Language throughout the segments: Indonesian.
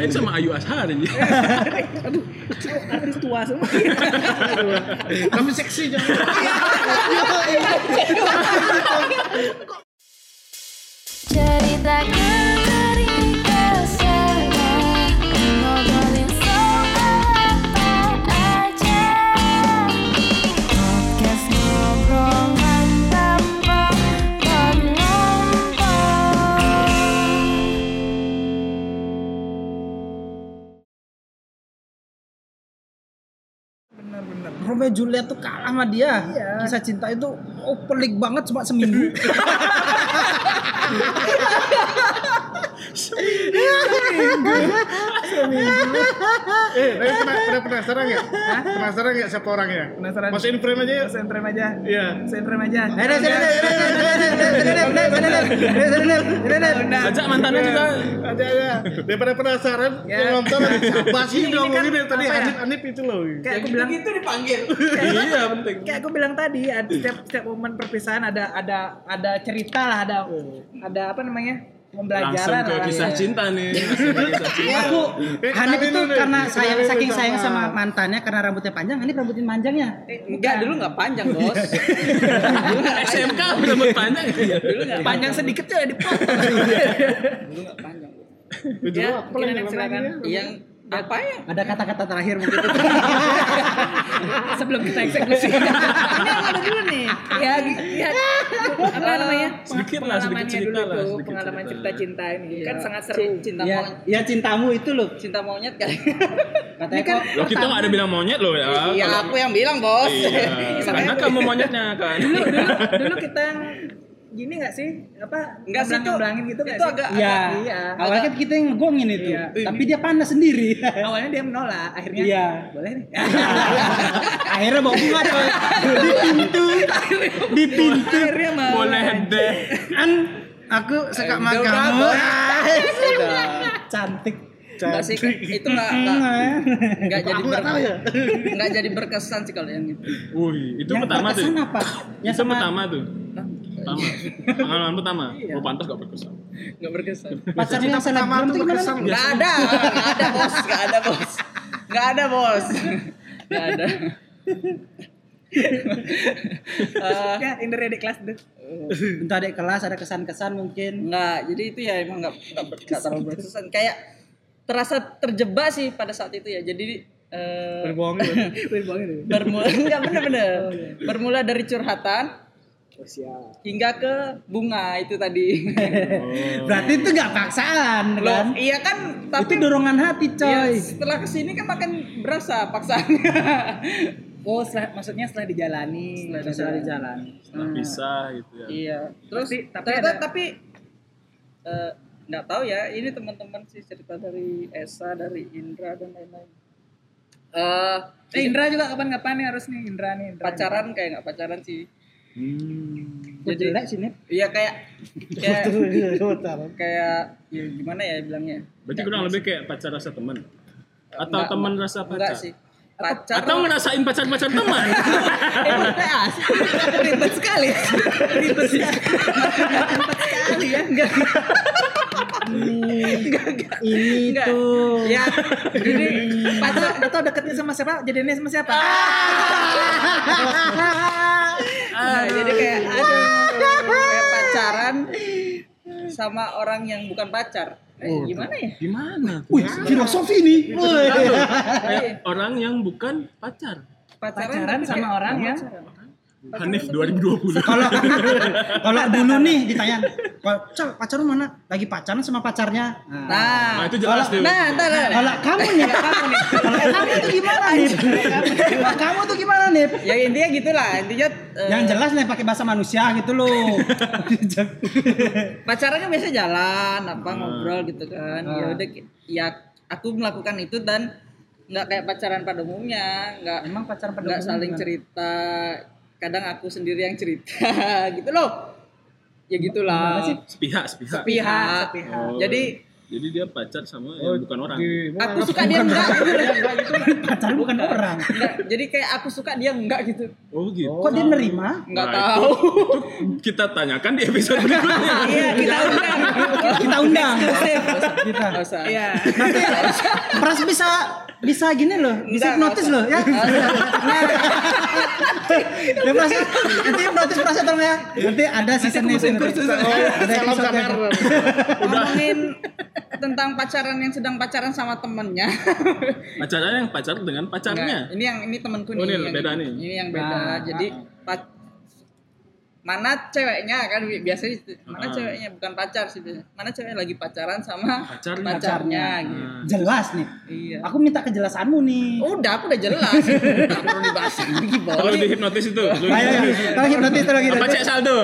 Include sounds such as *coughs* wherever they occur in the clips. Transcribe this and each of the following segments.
lain sama Ayu Ashari. *laughs* Aduh, artis tua semua. Tapi seksi jangan. Ceritakan Romeo Juliet tuh kalah sama dia. Kisah cinta itu oh pelik banget cuma seminggu. *laughs* Eh, tapi pernah, pernah penasaran nggak? Penasaran nggak siapa orangnya? Penasaran. Masukin frame aja yuk. Sentrum aja. Iya. Sentrum aja. Ada Ajak mantannya juga. Ada ada. Daripada penasaran, Ya. yang nonton apa sih Ini dia ngomongin kan dari tadi apa ya? Hanif Hanif itu loh. Kayak aku bilang itu dipanggil. Iya penting. kayak aku bilang tadi ada setiap setiap momen perpisahan ada ada ada cerita lah ada ada apa namanya Langsung pembelajaran ke lah. kisah Iya. cinta nih. *laughs* Langsung ke kisah cinta. Aku Eh, Hanif kenalin itu karena sayang saking sama- sayang sama mantannya karena rambutnya panjang, Hanif rambutnya panjangnya. Eh, Enggak, dulu enggak panjang, *laughs* Bos. SMK rambut panjang. dulu enggak panjang sedikit tuh dipotong dulu enggak panjang. Ya, lagi silakan, silakan. Apa ya? Ada kata-kata terakhir mungkin. *laughs* sebelum kita eksekusi ini yang ada dulu nih ya ya apa namanya Sedikit lah, sedikit Pengalamannya cerita dulu lah, sedikit pengalaman cerita. cinta ini Iya. kan sangat seru Cinta ya, monyet. ya cintamu itu loh. Cinta monyet kali. Katanya kan Loh kita nggak ada bilang monyet loh ya. Iya, aku yang bilang, Bos. Iya. Karena kamu monyetnya kan. dulu dulu dulu *laughs* kita gini nggak sih apa Enggak sih itu. ngeblangin gitu Itu sih? agak Iya. Iya. Awalnya kan kita yang ngegongin itu, Iya. tapi dia panas sendiri. *laughs* awalnya dia menolak akhirnya Iya. boleh nih *laughs* Akhirnya bawa bunga coy. *laughs* Di pintu. Di pintu. akhirnya mau Boleh deh. Kan aku suka sama kamu. Cantik. Enggak sih, itu enggak enggak enggak jadi Aku nggak tahu ya. Enggak jadi berkesan sih kalau yang itu. Wih, itu Yang pertama tuh. apa? Yang Itu sama pertama tuh. Pertama. Pengalaman pertama. Oh, pantas gak berkesan. Enggak berkesan. pacarnya yang Pertama selebgram gimana? berkesan nggak? Enggak ada, enggak ada, Bos. Enggak ada, Bos. Enggak ada, Bos. Enggak ada. Eh, ya Indra di kelas tuh Entah adik kelas ada kesan-kesan mungkin. Enggak, jadi itu ya emang enggak enggak, ber- enggak terlalu berkesan. Kayak terasa terjebak sih pada saat itu ya. Jadi eh Berbohong *laughs* gitu. bermula *laughs* enggak bener-bener. Bermula dari curhatan oh, siap hingga ke bunga itu tadi. Berarti itu nggak paksaan Loh, kan? iya kan, Itu tapi dorongan hati ya, coy. setelah ke sini kan makin berasa paksaannya. *laughs* oh setelah, maksudnya setelah dijalani Bisa di jalan. Setelah pisah gitu ya. Iya. Terus Tapi- tapi ternyata ada- tapi eh, nggak tahu ya. Ini teman-teman sih cerita dari Esa, dari Indra dan lain-lain. Eh eh, Indra juga kapan-kapan nih harus nih Indra nih Indra pacaran kayak nggak pacaran sih. Hmm. Kok jelek sih Nip? Iya kayak kayak kayak ya gimana ya bilangnya? Berarti kurang lebih kayak pacar rasa teman. Atau Enggak, teman rasa Enggak pacar. sih. Pacar Atau ngerasain pacar-pacar teman. *laughs* Asik. ribet sekali ribet sekali ribet sekali ya enggak Ini Enggak. tuh. ya jadi *laughs* pacar atau deketnya sama siapa jadinya sama siapa Nah, jadi kayak aduh kayak pacaran sama orang yang bukan pacar. Eh, gimana ya? Gimana? Wih, filosofi. Kayak orang yang bukan pacar. pacaran tapi sama orang yang Hanif 2020. Kalau kalau dulu nih ditanya, "Cal, pacar lu mana? Lagi pacaran sama pacarnya. Nah, Nah, Nah, itu jelas tuh. nah, ntar, ntar. kalau kamu nih, kamu nih, kalau kamu tuh gimana nih? Kalau kamu tuh gimana nih? ya intinya gitulah intinya eh, Yang jelas nih pakai bahasa manusia gitu loh. *laughs* pacarannya biasa jalan apa Hmm. ngobrol gitu kan ya Ah. udah ya aku melakukan itu dan nggak kayak pacaran pada umumnya nggak Emang pacaran pada nggak saling cerita kadang aku sendiri yang cerita *laughs* gitu loh ya gitulah? Sepihak, sepihak. sepihak Sepihak. Oh. jadi Jadi dia pacar sama Oh, yang bukan orang. di- Aku suka dia enggak. *laughs* Pacar bukan orang. Enggak. Jadi kayak aku suka dia enggak gitu. Oh gitu. Kok dia nerima? Enggak Nah, tahu. itu *laughs* kita tanyakan di episode berikutnya. Iya, kita undang. Kita undang. Kita. Enggak. Iya. Nanti Pras bisa bisa gini loh, bisa Enggak, notis enggak loh ya. *laughs* Ya Pras, nanti notis Pras ya tolong ya. Nanti ada season ini. Ada Salam episode kamar. Ngomongin tentang pacaran yang sedang pacaran sama temennya. Pacarnya yang pacar dengan pacarnya. Enggak, ini yang ini temanku nih. Oh, ini yang beda nih. Ini yang beda. Nah, Jadi mana ceweknya kan bi- biasanya itu. mana Ah. ceweknya bukan pacar sih biasanya. Mana cewek lagi pacaran sama Pacarnya. pacarnya Ah. gitu. Jelas nih. Iya. Aku minta kejelasanmu nih. Udah, aku udah jelas. Perlu dibahas lagi, Kalau Boy. di hipnotis itu. lu- Ayo, ayo. Kalau hipnotis itu lagi. Apa cek saldo?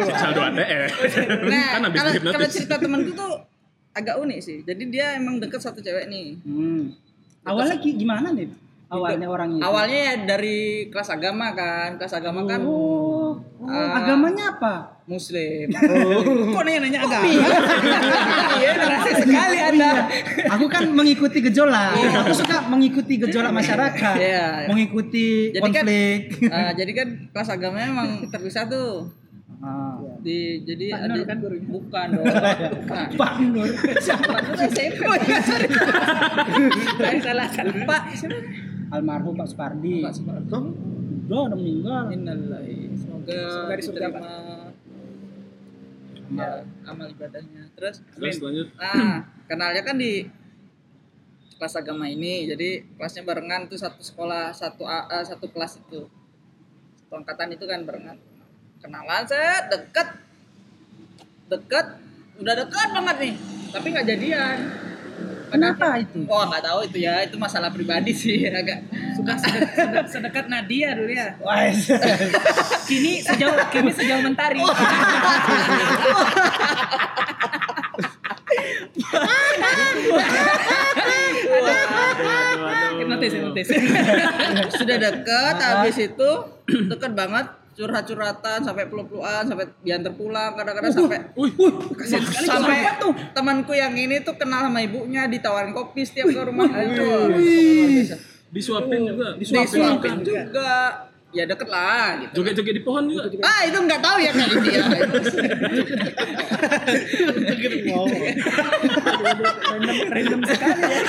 Cek saldo ATM. Nah, kan habis kalau cerita temanku tuh agak unik sih. Jadi dia emang deket satu cewek nih. Hmm. Awalnya gi- gimana nih? Awalnya orangnya. itu? Awalnya ya dari kelas agama kan. Kelas agama kan Oh, oh, Ah. agamanya apa? muslim. *laughs* Kok nanya-nanya agama? *laughs* Iya, rasis sekali Anda. Aku kan mengikuti gejolak. Aku suka mengikuti gejolak masyarakat. Iya. Mengikuti Jadi kan- konflik. Ah, jadi kan kelas agamanya emang terpisah tuh. Ah. Di jadi Pak ada Nur kan gurunya? bukan dong. *laughs* Bukan. Pak Nur. Siapa tuh SMP? Oh iya, sorry. Saya salah. Pak siapa? Almarhum Pak Supardi. Pak Suparto. Udah udah meninggal. Innalillahi. Semoga Semoga di surga, diterima amal, amal ibadahnya. Terus Terus lanjut. Nah, kenalnya kan di kelas agama ini. Jadi kelasnya barengan tuh satu sekolah, satu A- eh, satu kelas itu. Satu angkatan itu kan barengan. Kenalan set, deket. Deket, udah deket banget nih. Tapi nggak jadian. Kenapa itu? Oh nggak tahu itu ya, itu masalah pribadi sih *laughs* agak. Suka sedek- sedek- sedekat Nadia dulu ya. Wah, *laughs* Kini sejauh kini sejauh mentari. *laughs* Sudah deket, habis itu deket banget curhat-curhatan sampai peluk-pelukan sampai diantar pulang kadang-kadang sampai Wih, Kasian sekali sampai temanku yang ini tuh kenal sama ibunya ditawarin kopi setiap ke rumah Aduh, disuapin juga. disuapin juga. ya deket lah gitu. Joget-joget di pohon juga. ah itu nggak tahu ya kali dia *laughs* Random sekali ya.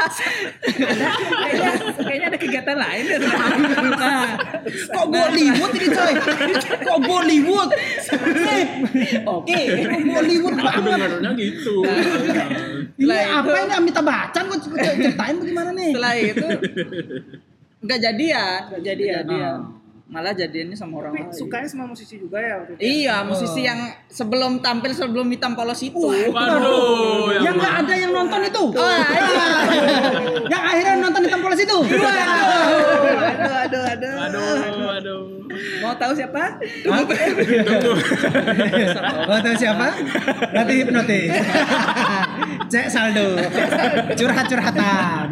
Kayaknya, kayaknya ada kegiatan lain ya. Nah, Kok Bollywood ini coy? Kok Bollywood? Oke, kok Bollywood Aku banget. dengarnya gitu. Ini Lah, itu- apa ini Bachchan kok kok ceritain bagaimana nih? setelah itu nggak jadian nggak jadian. Malah jadiannya sama orang tapi lain sukanya sama musisi juga ya waktu itu. iya musisi yang sebelum tampil sebelum hitam polos itu Waduh, Yang nggak ada yang nonton itu. Wah, iya. yang akhirnya nonton hitam polos itu. Aduh, aduh, aduh. Aduh, aduh. Mau tahu siapa? Tunggu. Oh, tahu siapa? Nanti hipnotis. Cek saldo. Curhat-curhatan.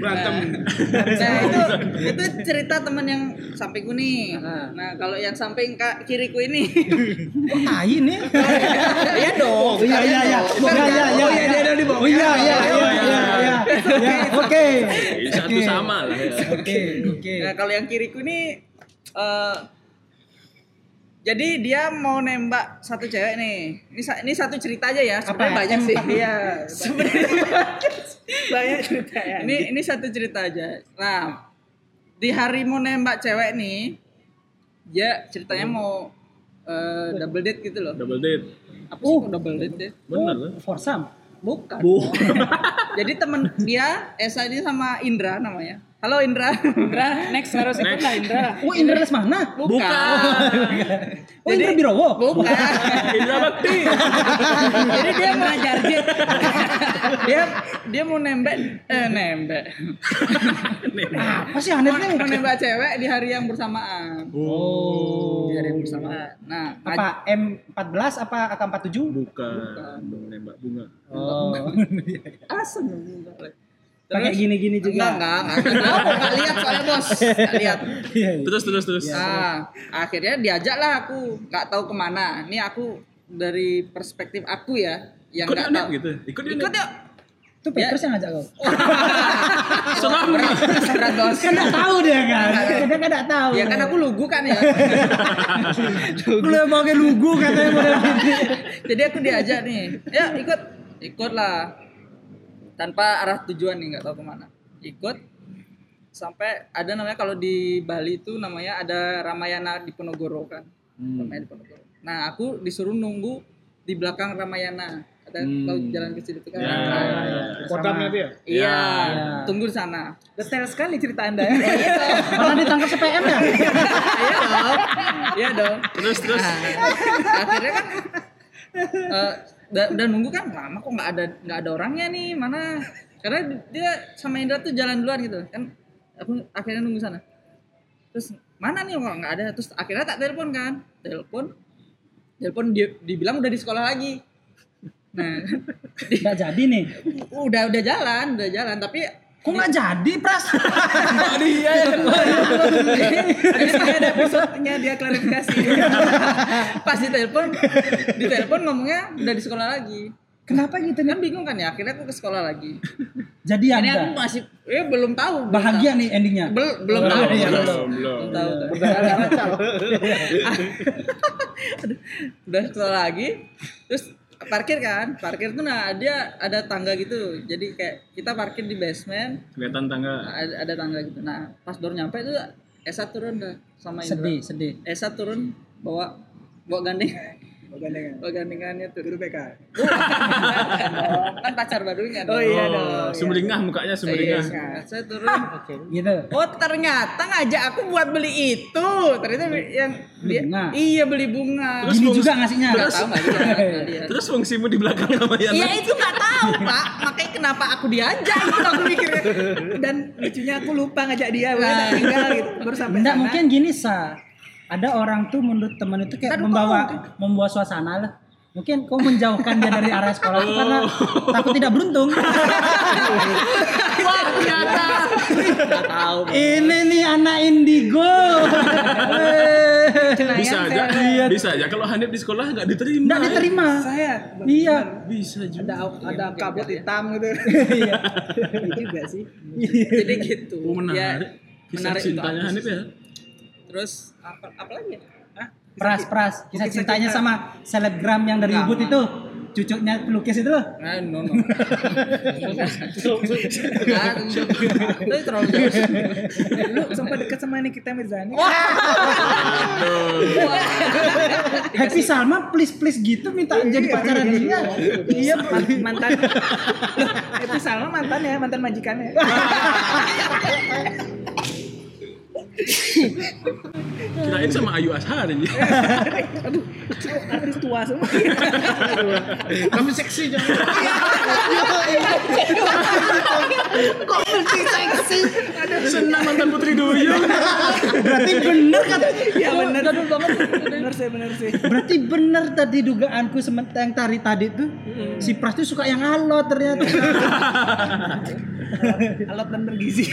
Berantem. Nah itu itu cerita teman yang sampingku nih. Nah kalau yang samping kak kiriku ini, Oh, tai nih. iya dong. Oh iya iya iya. dong. Oh iya iya iya. Oh iya dia ada di bawah. Oh iya iya iya iya iya. Ya, oke. Satu sama lah. ya. Oke, oke. Nah kalau yang kiriku ini, eh jadi dia mau nembak satu cewek nih. Ini ini satu cerita aja ya. Sebenarnya Apa? banyak sih. Iya. Sebenarnya *laughs* Banyak cerita ya. ini ini satu cerita aja. Nah di hari mau nembak cewek nih, dia ceritanya mau eh, double date gitu loh. Double date. Apa sih kok double date deh? Bener lah. Forsam. Bukan. *laughs* Jadi temen dia Esa ini sama Indra namanya. Halo Indra. Indra, next harus ikut lah Indra. Oh, Indra Lesmana. Bukan. Oh, Indra Birowo. Bukan. Indra Bakti. Jadi dia mau Jarjet. *laughs* dia dia mau nembak eh nembak. Apa sih aneh nih? mau nembak cewek di hari yang bersamaan. Oh. Di hari yang bersamaan. Nah, Apa M14 apa AK47? Bukan. Nembak bunga. Oh. *laughs* asem. Pakai gini-gini juga. Enggak, enggak, enggak. Enggak, enggak lihat soalnya bos. Enggak lihat. Iya, iya. Terus terus terus. Nah, akhirnya diajak lah aku. Enggak tahu ke mana. Ini aku dari perspektif aku ya. Yang Ikut enggak tahu. gitu. Ikut yuk. Ikut yuk. Itu Petrus yang ngajak kau. *laughs* Seram. Berat bos. Kan enggak tahu dia kan. Dia kan enggak tahu. Ya kan aku lugu kan ya. Lu yang pakai lugu katanya model. Jadi aku diajak nih. Ya ikut. Ikut lah. Tanpa arah tujuan nih, nggak tahu ke mana. Ikut. Sampai ada namanya kalau di Bali itu namanya ada Ramayana di Ponorogo kan. Ramayana di Ponorogo. Nah aku disuruh nunggu di belakang Ramayana. Ada Hmm. tahu jalan kecil itu kan. Ya, Nah. Kodamnya dia. Iya, Ya. tunggu di sana. Detail sekali cerita anda ya. *laughs* Pernah ditangkap CPM ya? *laughs* Iya dong. Iya dong. Terus terus. Nah, akhirnya kan eh, udah, udah nunggu kan lama kok nggak ada nggak ada orangnya nih mana? Karena dia sama Indra tuh jalan duluan gitu. Kan aku akhirnya nunggu sana. Terus mana nih? Kok nggak ada? Terus akhirnya tak telepon kan. Telepon telepon dia dibilang udah di sekolah lagi. Nah *laughs* Enggak jadi nih. udah udah jalan udah jalan. Tapi Kok enggak jadi, Pras? Dia yang Jadi sebenarnya ada episode-nya dia klarifikasi. pas di telepon di telepon ngomongnya udah di sekolah lagi Kenapa gitu kan bingung kan ya akhirnya aku ke sekolah lagi Jadi ini aku masih eh belum tahu belum bahagia nih endingnya. tahu. Bel- belum tahu iya, belum, belum, belum. tahu udah sekolah lagi terus parkir kan? Parkir tuh nah dia ada tangga gitu. Jadi kayak kita parkir di basement. Kelihatan tangga. ada, ada tangga gitu. Nah pas baru nyampe tuh Esa turun dah sama Indra. Sedih, sedih. Esa turun bawa bawa gandeng Gandengan. bawa gandengannya tuh Guru BK. kan pacar barunya Oh iya Oh, dong. sumringah mukanya sumringah. Iya, saya turun Gitu. Oh ternyata ngajak aku buat beli itu Ternyata yang dia, Bunga. Iya beli bunga Terus Gini juga ngasihnya. Nggak tahu *laughs* dia. Terus fungsimu di belakang sama Yana? Iya itu nggak tahu pak Makanya kenapa aku diajak itu aku mikirnya Dan lucunya aku lupa ngajak dia, udah tinggal gitu. Baru sampai Enggak mungkin gini sa. Ada orang tuh menurut teman itu kayak Kan membawa membawa suasana lah. Mungkin kau menjauhkan dia dari area sekolah itu karena takut tidak beruntung. Wah ternyata Nggak tahu Ini nih anak indigo. Bisa aja, Iya. bisa aja. Kalau Hanif di sekolah nggak diterima. Enggak diterima. Saya Iya. Bisa juga. ada ada kabut hitam gitu. Iya. Iya juga sih. Jadi gitu Oh, menarik. Ya, menarik cintanya. Hanif ya. Terus apa, apa lagi ya? Hah? Pras, pras. Kisah Kisah cintanya cinta. sama selebgram yang dari. Ubud itu. Cucunya pelukis itu. Ah, no, no. Nah, itu terlalu jauh. Lu sempat dekat sama Nikita Mirzani. Happy Salma please please gitu minta jadi pacaran dia. Iya. Man- mantan Loh, itu Salma mantan ya mantan majikannya *laughs* Kirain sama Ayu Ashar aja. artis tua semua Tapi seksi jangan. Senang mantan Putri Duyung. Berarti bener kata. ya bener bener sih bener sih Berarti bener tadi dugaanku sementara yang tari tadi tuh si Pras tuh suka yang alot ternyata. alot dan bergizi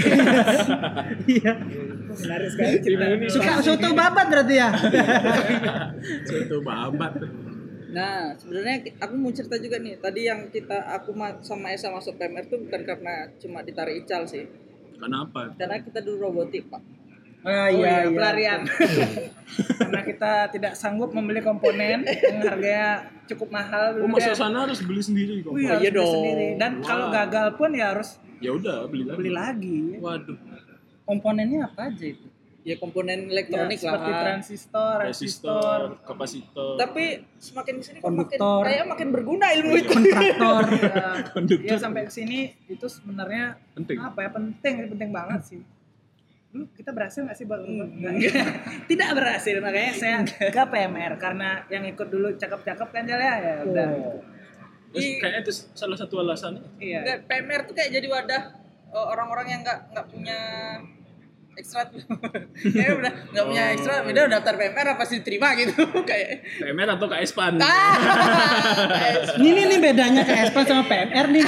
Iya. Menarik sekali cerita Suka soto babat berarti ya. *laughs* Satu babat. Nah, sebenarnya aku mau cerita juga nih. Tadi yang kita aku ma- sama Esa masuk PMR tuh bukan karena cuma ditarik ical sih. Kenapa? Karena kita dulu robotik, Pak. Oh Oh iya, pelarian. *laughs* Karena kita tidak sanggup membeli komponen yang harganya cukup mahal. Oh, masuk sana harus beli sendiri kok. Oh iya, iya dong. sendiri. Dan Wow. kalau gagal pun ya harus Ya udah, beli lagi. beli lagi. Waduh. Komponennya apa aja itu? Ya komponen Ya, elektronik lah. seperti transistor, resistor. Kapasitor, Tapi semakin ke sini kok makin Konduktor. kayak makin berguna ilmu itu. Kontraktor. *laughs* Ya, konduktor. ya sampai ke sini itu sebenarnya Penting. apa ya penting penting banget sih. Dulu kita berhasil nggak sih buat Nggak. *laughs* Tidak berhasil makanya saya ke PMR karena yang ikut dulu cakep-cakep kan ya ya udah. Terus kayaknya itu salah satu alasan. Iya. PMR tuh kayak jadi wadah eh, orang-orang yang nggak nggak punya ekstra tuh. *laughs* Kayaknya udah nggak punya ekstra, udah daftar PMR apa sih diterima gitu *laughs* kayak. PMR atau KSPAN? Ah, *laughs* Ini nih, nih bedanya KSPAN sama PMR nih.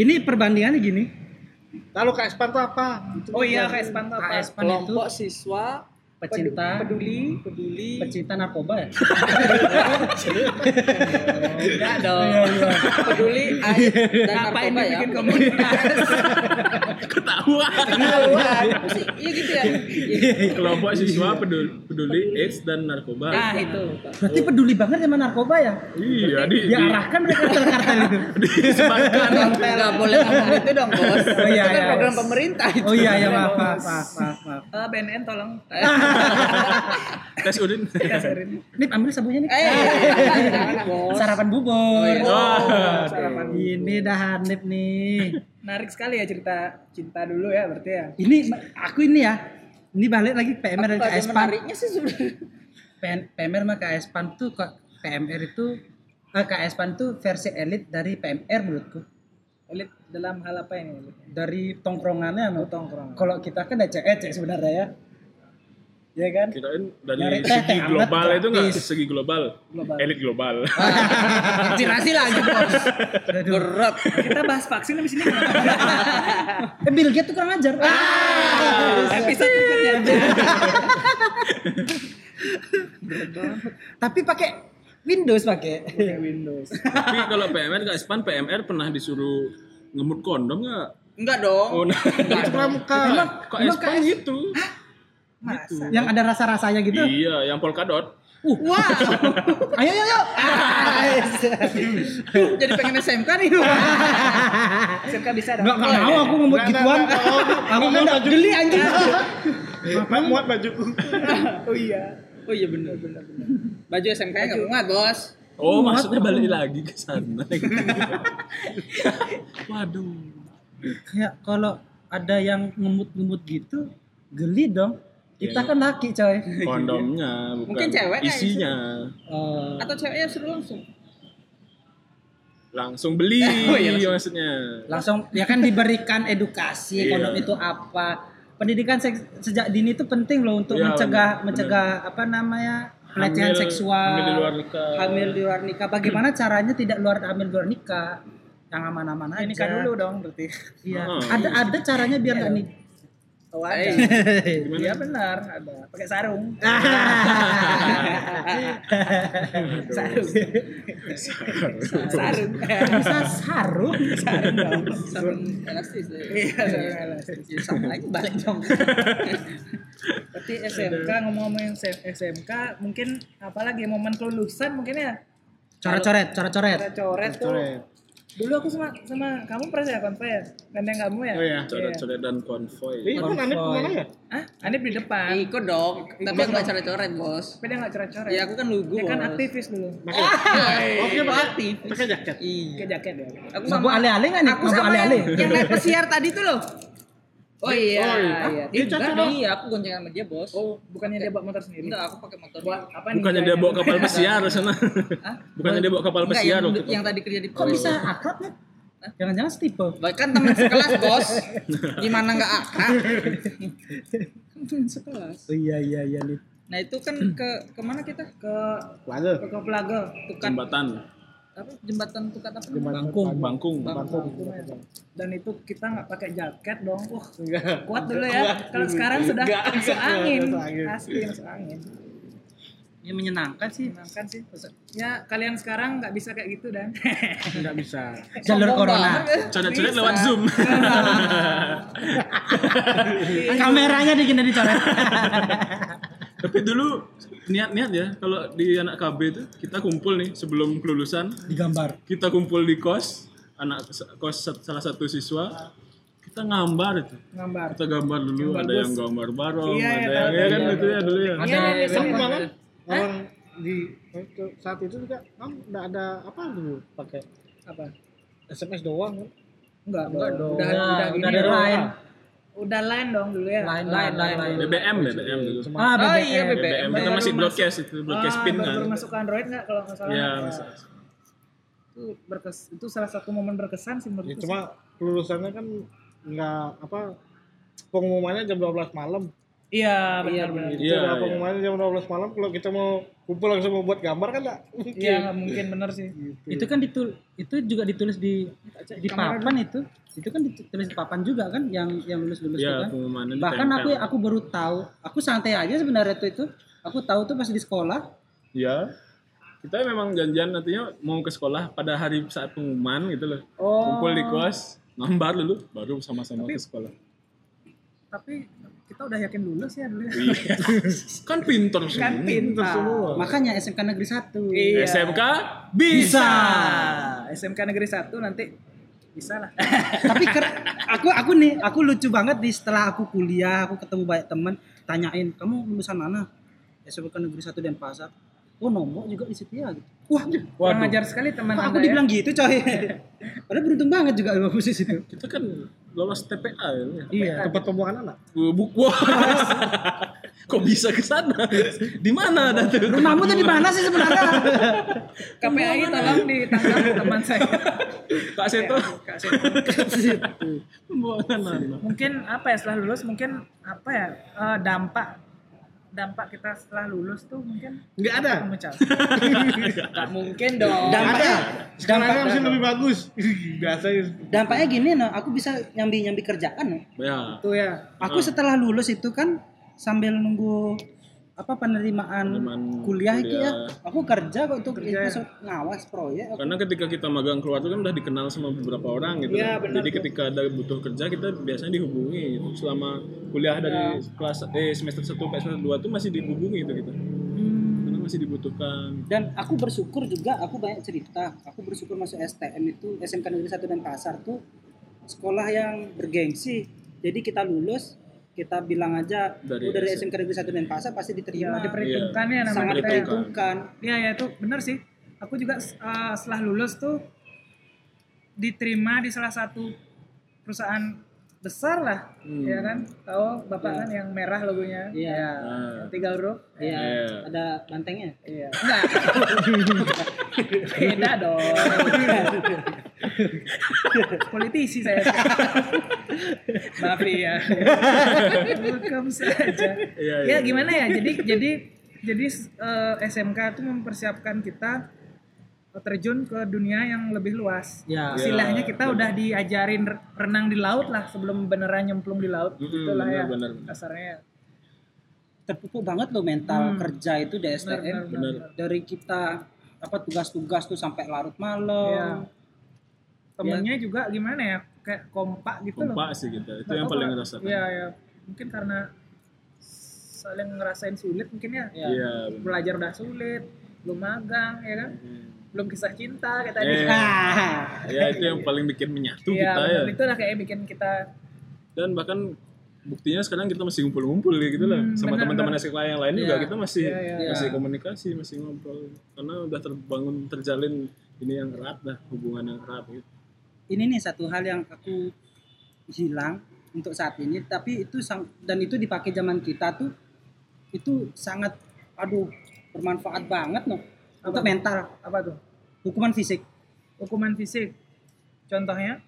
Ini perbandingannya gini. Lalu KSPAN tuh apa? Oh iya, kayak span tuh apa? KSPAN itu kelompok siswa pecinta peduli peduli pecinta narkoba ya. enggak dong peduli air dan narkoba ya bikin komunitas? Ketahuan. Ketahuan. iya gitu ya Kelompok siswa peduli, peduli AIDS dan narkoba. Nah, itu. Berarti peduli banget sama narkoba ya? Iya, di, Diarahkan mereka ke kartel itu. disebarkan. nggak boleh ngomong itu dong bos Oh, iya, itu kan iya. program pemerintah itu Oh iya iya maaf maaf maaf. Eh, BNN tolong. *laughs* Tes urin. Kasarin. Nip ambil sabunnya nih. Sarapan bubur. iya. Oh, Sarapan. Ini dah Hanif nih. Menarik sekali ya cerita cinta dulu ya berarti ya. Ini aku ini ya. Ini balik lagi PMR dan ada KSPAN. menariknya sih sebenarnya PMR sama KSPAN tuh kok PMR itu eh, KSPAN tuh versi elit dari PMR menurutku. Elit dalam hal apa ini? Dari tongkrongannya no. Tongkrong. Kalau kita kan ecek-ecek sebenarnya ya. Ya kan? Kirain dari Nyari segi teh global itu nggak gratis. segi global. Global. Elit global. vaksinasi *laughs* lagi bos berat Kita bahas vaksin habis ini. *laughs* Eh Bill Gates tuh kurang ajar. Episode berikutnya. Tapi pakai Windows pakai. Windows. Tapi kalau PMR KSPAN PMR pernah disuruh ngemut kondom nggak? enggak dong Oh, nah. Itu pramuka. Kok KSPAN gitu? Masa? Yang ada rasa-rasanya gitu. Iya, yang polkadot. wow Ayo ayo ayo. jadi pengen SMK nih SMK bisa dong. Enggak enggak mau aku ngemut Nggak, gituan. Aku mau geli anjing. Ngapain muat bajuku? Oh iya. oh iya benar benar benar baju SMK nya nggak muat bos Oh, maksudnya balik lagi ke sana. Waduh. Kayak kalau ada yang ngemut-ngemut gitu, geli dong. Kita kan laki coy. Kondomnya bukan Mungkin cewek isinya. Eh, atau ceweknya suruh langsung Langsung beli *laughs* Oh, iya, langsung. maksudnya. langsung ya kan diberikan edukasi Iya. kondom itu apa. Pendidikan seks, sejak dini itu penting loh untuk Iya, mencegah benar. mencegah apa namanya pelecehan Hamil- seksual. hamil di luar nikah. Hamil di luar nikah. Bagaimana caranya tidak luar hamil di luar nikah? Yang aman-aman aja. Ini kan dulu dong berarti. Iya. Oh. Ada ada caranya biar nggak nikah. Oh ada. Iya benar ada. Pakai sarung. *laughs* sarung. sarung. Bisa sarung. sarung dong. sarung elastis deh. Iya sarung elastis. Ya, sama lagi balik dong Berarti SMK ngomong-ngomongin S- SMK mungkin apalagi momen kelulusan mungkin ya. Coret-coret, coret-coret. Kita coret tuh. Dulu aku sama sama kamu pernah ya konvoy ya? Gandeng kamu ya? Oh iya. Coret-coret dan konvoy. Ini kan Anip ke mana ya? Hah? Anip di depan. ikut dong tapi aku coret-coret bos Tapi dia nggak coret-coret. ya aku kan lugu Dia kan aktivis dulu. Pakai. Oh, dia pakai pakai jaket. iya Pakai jaket ya. aku Mabuk ale-ale nggak nih? aku sama ale-ale. yang, yang naik pesiar tadi tuh loh oh iya Oh, iya. iya Dia enggak cocok nih aku gonceng sama dia bos Oh, bukannya dia bawa motor sendiri? enggak aku pakai motor Buat apa nih? Bukannya dia bawa kapal pesiar sana. Hah? *laughs* Bukannya dia bawa kapal Enggak, pesiar yang, waktu itu. yang tadi kerja di Kok bisa akrab nih? Jangan-jangan setipe. Bahkan teman sekelas bos *laughs* gimana nggak akrab Kan teman sekelas Oh iya iya iya nih. nah itu kan ke ke mana kita ke Lalu. ke Plaga. tukat Jembatan apa jembatan tukat apa Bangkung. Bangkung. Bangkung. Dan itu kita nggak pakai jaket dong. Wah, Enggak. kuat dulu ya. Kalau sekarang sudah Enggak. masuk angin. Masuk angin. Asli masuk angin. Ya menyenangkan sih. Menyenangkan sih. Ya kalian sekarang nggak bisa kayak gitu dan. Enggak bisa. *laughs* Jalur corona. Coret-coret lewat Zoom. *laughs* Kameranya digini dicoret. Tapi dulu niat-niat ya kalau di anak KB itu kita kumpul nih sebelum kelulusan Digambar. kita kumpul di kos anak kos salah satu siswa kita ngambar itu Ngambar. kita gambar dulu Gambar ada bus. yang gambar barong Iya, ada iya, yang tahu, ya kan tahu, itu ya dulu ya Ada Iya, iya, iya. malah orang di saat itu juga kan enggak ada apa dulu pakai Apa? SMS doang kan. Enggak, Enggak dong. dong. Udah, Udah, udah, udah ada lain. Udah lain dong dulu ya. Lain lain lain. BBM BBM dulu Ah, Oh BBM. iya BBM. BBM kita masih masuk. broadcast itu broadcast ah, pin kan baru masuk ke Android nggak kalau nggak salah? Iya, Ya. masuk. Itu berkes itu salah satu momen berkesan sih Ya, menurutku. cuma kelulusannya kan enggak apa pengumumannya jam 12 malam. Iya, benar-benar. Itu Iya, udah iya. pengumumannya jam 12 malam kalau kita mau kumpul langsung mau buat gambar kan enggak mungkin. Iya, nggak mungkin bener sih. Itu kan ditul itu juga ditulis di di papan itu. Itu kan ditulis di papan juga kan yang yang lulus-lulus itu Iya, kan. pengumumannya Bahkan aku aku baru tahu, aku santai aja sebenarnya tuh itu. Aku tahu tuh pas di sekolah. Iya. Kita memang janjian nantinya mau ke sekolah pada hari saat pengumuman gitu loh. Oh. Kumpul di kos, gambar dulu, baru sama-sama ke sekolah. Tapi kita udah yakin lulus ya dulu. ya. Iya. *laughs* kan pinter sih. Kan pintar. Makanya SMK Negeri 1. Iya. SMK Bisa. SMK Negeri 1 nanti bisa lah. *laughs* Tapi aku aku nih, aku lucu banget di setelah aku kuliah, aku ketemu banyak teman tanyain, "Kamu lulusan mana?" SMK Negeri 1 Denpasar. Oh, nomor juga di situ ya gitu. Wah, Kurang ajar sekali teman kok Anda aku ya. dibilang gitu, coy. Padahal beruntung banget juga sama posisi itu. kita kan lolos TPA ya. Iya. Tempat pembuangan anak. Buk wah. *laughs* Kok bisa ke sana? Di mana ada tuh? Rumahmu tuh di mana sih sebenarnya? *laughs* KPAI tolong ditangkap teman saya. *laughs* Kak Seto. Kak Seto. Pembuangan anak. Mungkin apa ya setelah lulus mungkin apa ya eh, dampak dampak kita setelah lulus tuh mungkin Enggak ada. Mecal. *laughs* Gak mungkin dong. Dampaknya, Sekarang masih lebih bagus. *laughs* Biasa dampaknya gini, no, aku bisa nyambi-nyambi kerjaan. No. Ya. Tuh ya. Aku setelah lulus itu kan sambil nunggu apa penerimaan, Penerimaan kuliah, itu ya, kuliah. aku kerja kok untuk Kerja. ikut ngawas proyek. Karena ketika kita magang keluar itu kan udah dikenal sama beberapa orang gitu. Iya, kan. benar Jadi tuh. ketika ada butuh kerja kita biasanya dihubungi gitu. Selama kuliah dari kelas eh semester 1 sampai semester 2 tuh masih dihubungi itu gitu. Karena masih dibutuhkan. Dan aku bersyukur juga, aku banyak cerita. Aku bersyukur masuk STM itu SMK Negeri 1 dan Pasar tuh sekolah yang bergengsi. Jadi kita lulus, kita bilang aja Dari dari, dari SM. SMK Negeri 1 dan Pasar pasti Ya, diterima. diperhitungkan ya namanya. Sangat diperhitungkan. Iya ya itu benar sih. Aku juga eh, setelah lulus tuh diterima di salah satu perusahaan besar lah, Hmm. ya kan? Tahu bapak kan yang merah logonya? Iya. Ya, yang tiga huruf. Iya, Iya. ada bantengnya. Iya. Enggak. *laughs* Beda dong. *laughs* *laughs* Politisi saya. *laughs* Maaf ya. Welcome saja. Iya, Ya iya. gimana ya? Jadi jadi jadi eh, SMK itu mempersiapkan kita terjun ke dunia yang lebih luas. Ya. Istilahnya Ya, kita udah diajarin re- renang di laut lah sebelum beneran nyemplung di laut. Mm-mm, Itulah ya. benar, benar. Kasarnya. Terpupuk banget loh mental Hmm. kerja itu di STM. Dari kita apa tugas-tugas tuh sampai larut Iya. malam. Temennya juga gimana ya? Kayak kompak gitu loh. kompak sih kita. Itu Nggak yang paling ngerasakan. Iya, iya. Mungkin karena saling ngerasain sulit mungkin ya. Ya. Iya. benar. Belajar udah sulit, belum magang ya kan. Hmm. Belum kisah cinta kayak tadi. Eh, *laughs* ya itu yang paling bikin menyatu Iya, kita ya. benar. Itulah kayak bikin kita Dan bahkan buktinya sekarang kita masih ngumpul-ngumpul ya gitu lah. Hmm, Sama teman-teman. SKK yang lain juga Iya. kita masih Iya, iya. masih Iya. komunikasi, masih ngobrol. Karena udah terbangun terjalin ini yang erat dah, hubungan yang erat gitu. Ini nih satu hal yang aku hilang untuk saat ini tapi itu sang, dan itu dipakai zaman kita tuh itu sangat aduh bermanfaat banget loh untuk mental apa tuh? hukuman fisik Hukuman fisik. Contohnya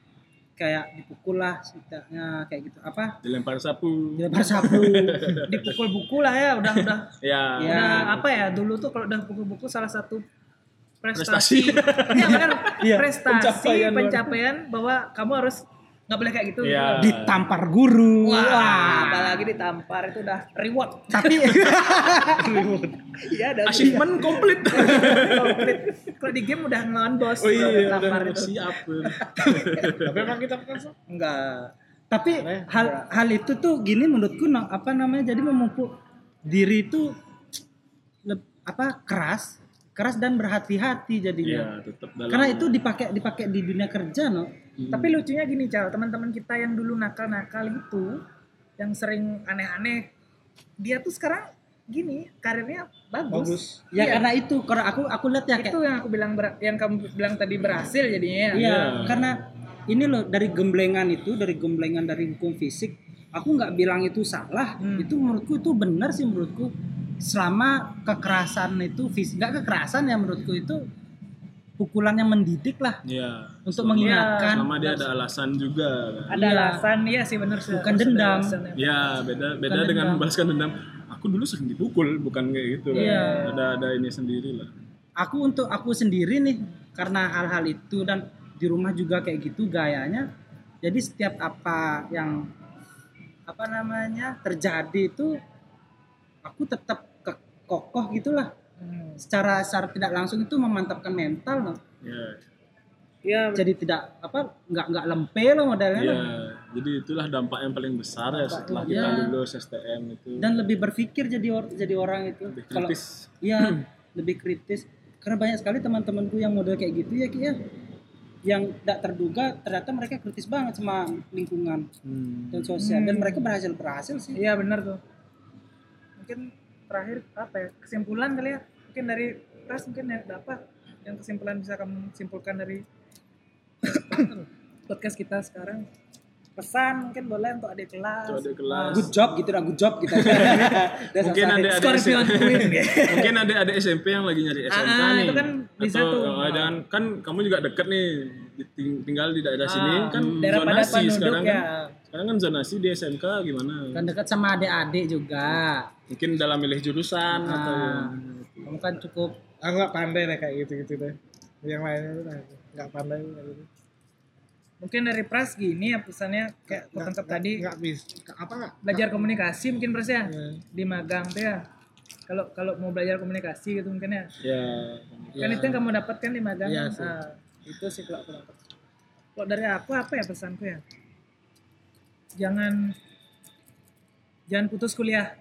kayak dipukul lah setidaknya kayak gitu apa Dilempar sapu. dilempar sapu dipukul buku lah ya, udah udah Ya. *laughs* Ya. udah apa ya dulu tuh kalau udah pukul buku salah satu Prestasi. prestasi, *laughs* Iya, benar. Iya, prestasi pencapaian pencapaian bahwa kamu harus nggak boleh kayak gitu. Iya. ditampar guru Wah, Wah. apalagi ditampar itu udah reward. tapi *laughs* Iya, ada Achievement komplit. komplit. Kalau di game udah ngelawan bos, Oh iya, ditampar udah itu. siap. *laughs* Tapi emang kita kan so? Enggak. tapi hal hal itu tuh gini menurutku no, apa namanya jadi memupuk diri itu *tsk* apa keras keras dan berhati-hati Iya, jadinya tetap dalam. karena itu dipakai dipakai di dunia kerja no Tapi lucunya gini, Cal, teman-teman kita yang dulu nakal-nakal itu, yang sering aneh-aneh, dia tuh sekarang gini, karirnya bagus. Bagus. ya Iya. karena itu karena aku aku lihat ya kayak Itu yang aku bilang ber- yang kamu bilang tadi berhasil jadinya. ya. Iya, Iya. karena ini loh dari gemblengan itu, dari gemblengan dari hukum fisik, aku nggak bilang itu salah. Hmm. Itu menurutku itu benar sih menurutku. Selama kekerasan itu fisik, nggak kekerasan ya menurutku itu pukulan yang mendidik lah Iya. untuk Iya. mengingatkan Selama dia ada alasan juga. Kan? Ada Iya. alasan iya sih bener sih. Bukan dendam. alasannya. Ya beda beda Bukan dengan dendam. membalaskan dendam. Aku dulu sering dipukul, bukan kayak gitu kan. Iya. Ada ada ini sendiri lah. aku untuk aku sendiri nih karena hal-hal itu dan di rumah juga kayak gitu gayanya jadi setiap apa yang apa namanya terjadi itu aku tetap kokoh gitulah Hmm. secara secara tidak langsung itu memantapkan mental loh Ya. Iya, jadi tidak apa nggak nggak lempe loh modelnya Iya. loh. Jadi itulah dampak yang paling besar ya setelah kita Iya. lulus STM itu. dan lebih berpikir jadi or- jadi orang itu lebih kalau kritis. Iya, *clears throat* lebih kritis. Karena banyak sekali teman-temanku yang model kayak gitu ya, Ki ya. Yang tidak terduga ternyata mereka kritis banget sama lingkungan Hmm. dan sosial dan mereka berhasil berhasil sih. Iya benar tuh. Mungkin terakhir apa ya kesimpulan kali ya mungkin dari Pras mungkin yang dapat yang kesimpulan bisa kamu simpulkan dari *coughs* podcast kita sekarang pesan mungkin boleh untuk adik kelas Itu ada kelas. Good job gitu lah, good job gitu. *laughs* Udah *laughs* Mungkin ada ada ya. Mungkin ada ada SMP yang lagi nyari SMK Ah, nih. itu kan bisa Atau, tuh. oh, dan kan kamu juga deket nih tinggal di daerah sini Ah, kan daerah padat zonasi penduduk sekarang ya. kan. Sekarang kan zonasi di SMK gimana? Kan dekat sama adik-adik juga. Mungkin dalam milih jurusan atau Ah, kamu kan cukup Aku nggak pandai deh kayak gitu-gitu deh. Yang lainnya tuh nah, nggak pandai kayak gitu. mungkin dari Pras gini ya pesannya kayak aku tangkap tadi Nggak bisa. Apa nggak? belajar komunikasi mungkin Pras ya Ya. di magang tuh ya kalau kalau mau belajar komunikasi gitu mungkin ya ya kan itu yang kamu dapatkan di magang Iya sih. Nah, itu sih kalau aku dapat kalau dari aku apa ya pesanku ya jangan jangan putus kuliah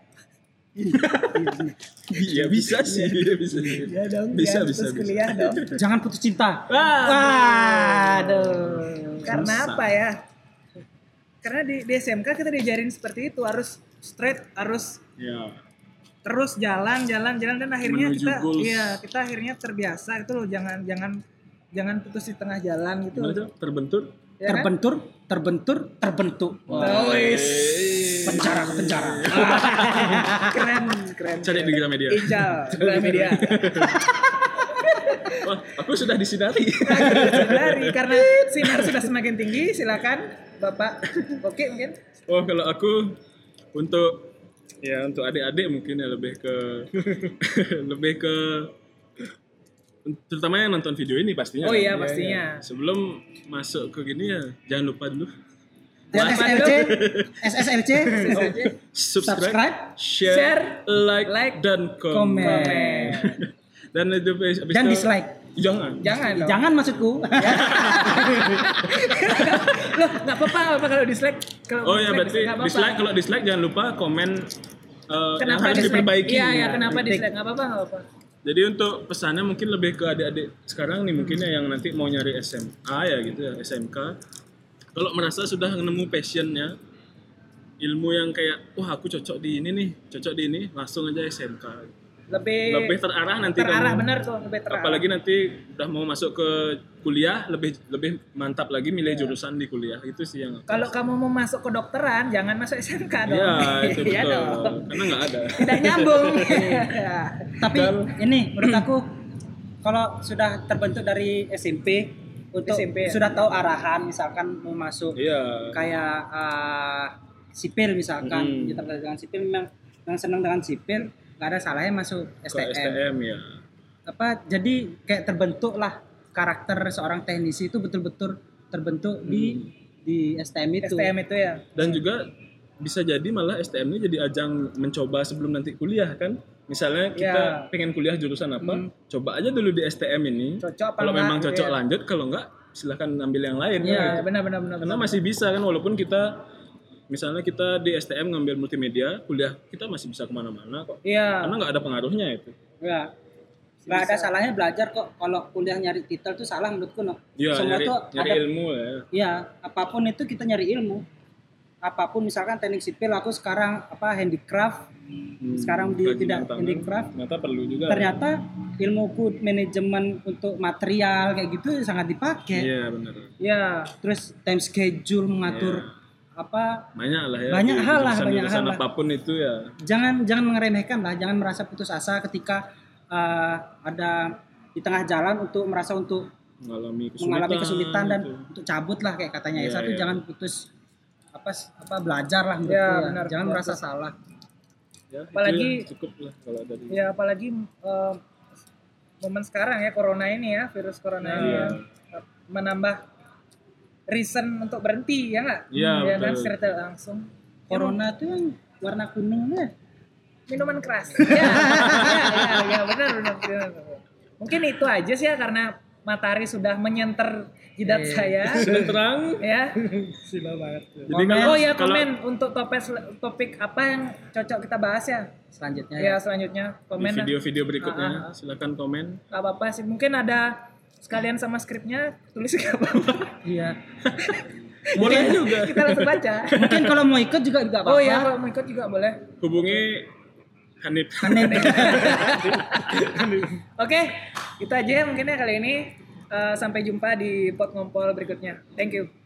Iya bisa sih, bisa. ya dong Bisa, jangan bisa, putus bisa. kuliah dong jangan putus cinta. Wah, Waduh. karena Susah. apa ya karena di, di SMK kita diajarin seperti itu harus straight harus Ya. terus jalan jalan jalan dan akhirnya Menuju kita goals. iya kita akhirnya terbiasa itu loh jangan jangan jangan putus di tengah jalan gitu Gimana? Terbentur? ya kan? Terbentur, terbentur, terbentuk. Oh, wis. Penjara ke penjara. *laughs* keren keren Cari di Gramedia. Ijal Gramedia *laughs* Wah, aku sudah disidari. dari *laughs* karena sinar sudah semakin tinggi silakan bapak oke mungkin Oh, kalau aku untuk ya untuk adik-adik mungkin ya lebih ke lebih ke terutama yang nonton video ini pastinya. oh iya Ya, pastinya ya. Sebelum masuk ke gini ya jangan lupa dulu Dan Apa SSLC, SSLC, subscribe, subscribe, share, Share, like, like, dan komen. komen. *laughs* dan itu dan dislike. Jangan. jangan dong Jangan maksudku. *laughs* loh nggak apa-apa apa kalau dislike kalau Oh ya berarti apa-apa. dislike kalau dislike jangan lupa komen eh, yang kenapa harus dislike diperbaiki. iya iya Ya. kenapa dislike nggak apa-apa nggak apa Jadi untuk pesannya mungkin lebih ke adik-adik sekarang nih mungkin ya yang nanti mau nyari SMA ya gitu ya SMK. Kalau merasa sudah nemu passionnya ilmu yang kayak wah aku cocok di ini nih cocok di ini langsung aja SMK. Lebih Lebih terarah nanti terarah kamu. benar tuh lebih terarah Apalagi nanti udah mau masuk ke kuliah lebih lebih mantap lagi milih jurusan di kuliah itu sih yang. kalau kamu mau masuk ke dokteran jangan masuk SMK dong Iya *laughs* itu Iya betul. dong Karena nggak ada. tidak nyambung *laughs* Tapi ini menurut aku kalau sudah terbentuk dari SMP untuk SMP, ya? sudah tahu arahan misalkan mau masuk Iya. kayak eh, sipil misalkan kita terkait dengan sipil memang yang senang dengan sipil nggak ada salahnya masuk Ke STM. STM ya. apa jadi kayak terbentuk lah karakter seorang teknisi itu betul-betul terbentuk di di STM itu STM itu ya dan juga bisa jadi malah STM ini jadi ajang mencoba sebelum nanti kuliah kan misalnya kita Ya. pengen kuliah jurusan apa coba aja dulu di STM ini cocok apa kalau enggak, memang cocok ya. lanjut kalau enggak silahkan ambil yang lain Iya, kan, gitu. benar benar benar. karena benar. masih bisa kan walaupun kita misalnya kita di STM ngambil multimedia kuliah kita masih bisa ke mana-mana kok Iya. karena nggak ada pengaruhnya itu ya nggak ada salahnya belajar kok kalau kuliah nyari titel tuh salah menurutku no Iya, semua nyari, tuh nyari ada ilmu ya. ya apa pun itu kita nyari ilmu apa pun misalkan teknik sipil aku sekarang apa handicraft Hmm, sekarang di tidak tangan. handicraft Ternyata perlu juga. ternyata ilmuku manajemen untuk material kayak gitu sangat dipakai Iya benar. Iya. terus time schedule mengatur apa Banyak lah ya. Banyak hal lah, banyak hal lah. apa pun itu ya. jangan jangan mengeremehkan lah jangan merasa putus asa ketika uh, ada di tengah jalan untuk merasa untuk mengalami kesulitan, mengalami kesulitan dan gitu. untuk cabut lah kayak katanya ya tapi iya. jangan putus apa apa belajar lah Ya, ya. benar, jangan benar. merasa salah ya, Apalagi- ya, cukup lah kalau dari Ya apalagi eh, momen sekarang ya corona ini ya virus corona ini Iya. ya menambah reason untuk berhenti ya nggak? Iya, ya kan secara langsung. corona tuh yang warna kuning ya minuman keras. ya, ya, ya, ya, benar, benar, benar. Mungkin itu aja sih ya karena matahari sudah menyenter jidat Iya. saya. *laughs* sudah terang ya. *laughs* Sila banget. jadi Komen. kalau Oh ya kalau- komen untuk topik topik apa yang cocok kita bahas ya? selanjutnya Ya ya, selanjutnya komen. video-video berikutnya Ah, ah. silakan komen Gak apa-apa sih. Mungkin ada sekalian sama skripnya tulis gak apa-apa. iya *laughs* boleh juga kita langsung baca. mungkin kalau mau ikut juga juga apa-apa Oh ya kalau mau ikut juga boleh. hubungi Hanif *laughs* Oke, kita aja ya mungkin ya kali ini. Eh, sampai jumpa di pot ngompol berikutnya. Thank you.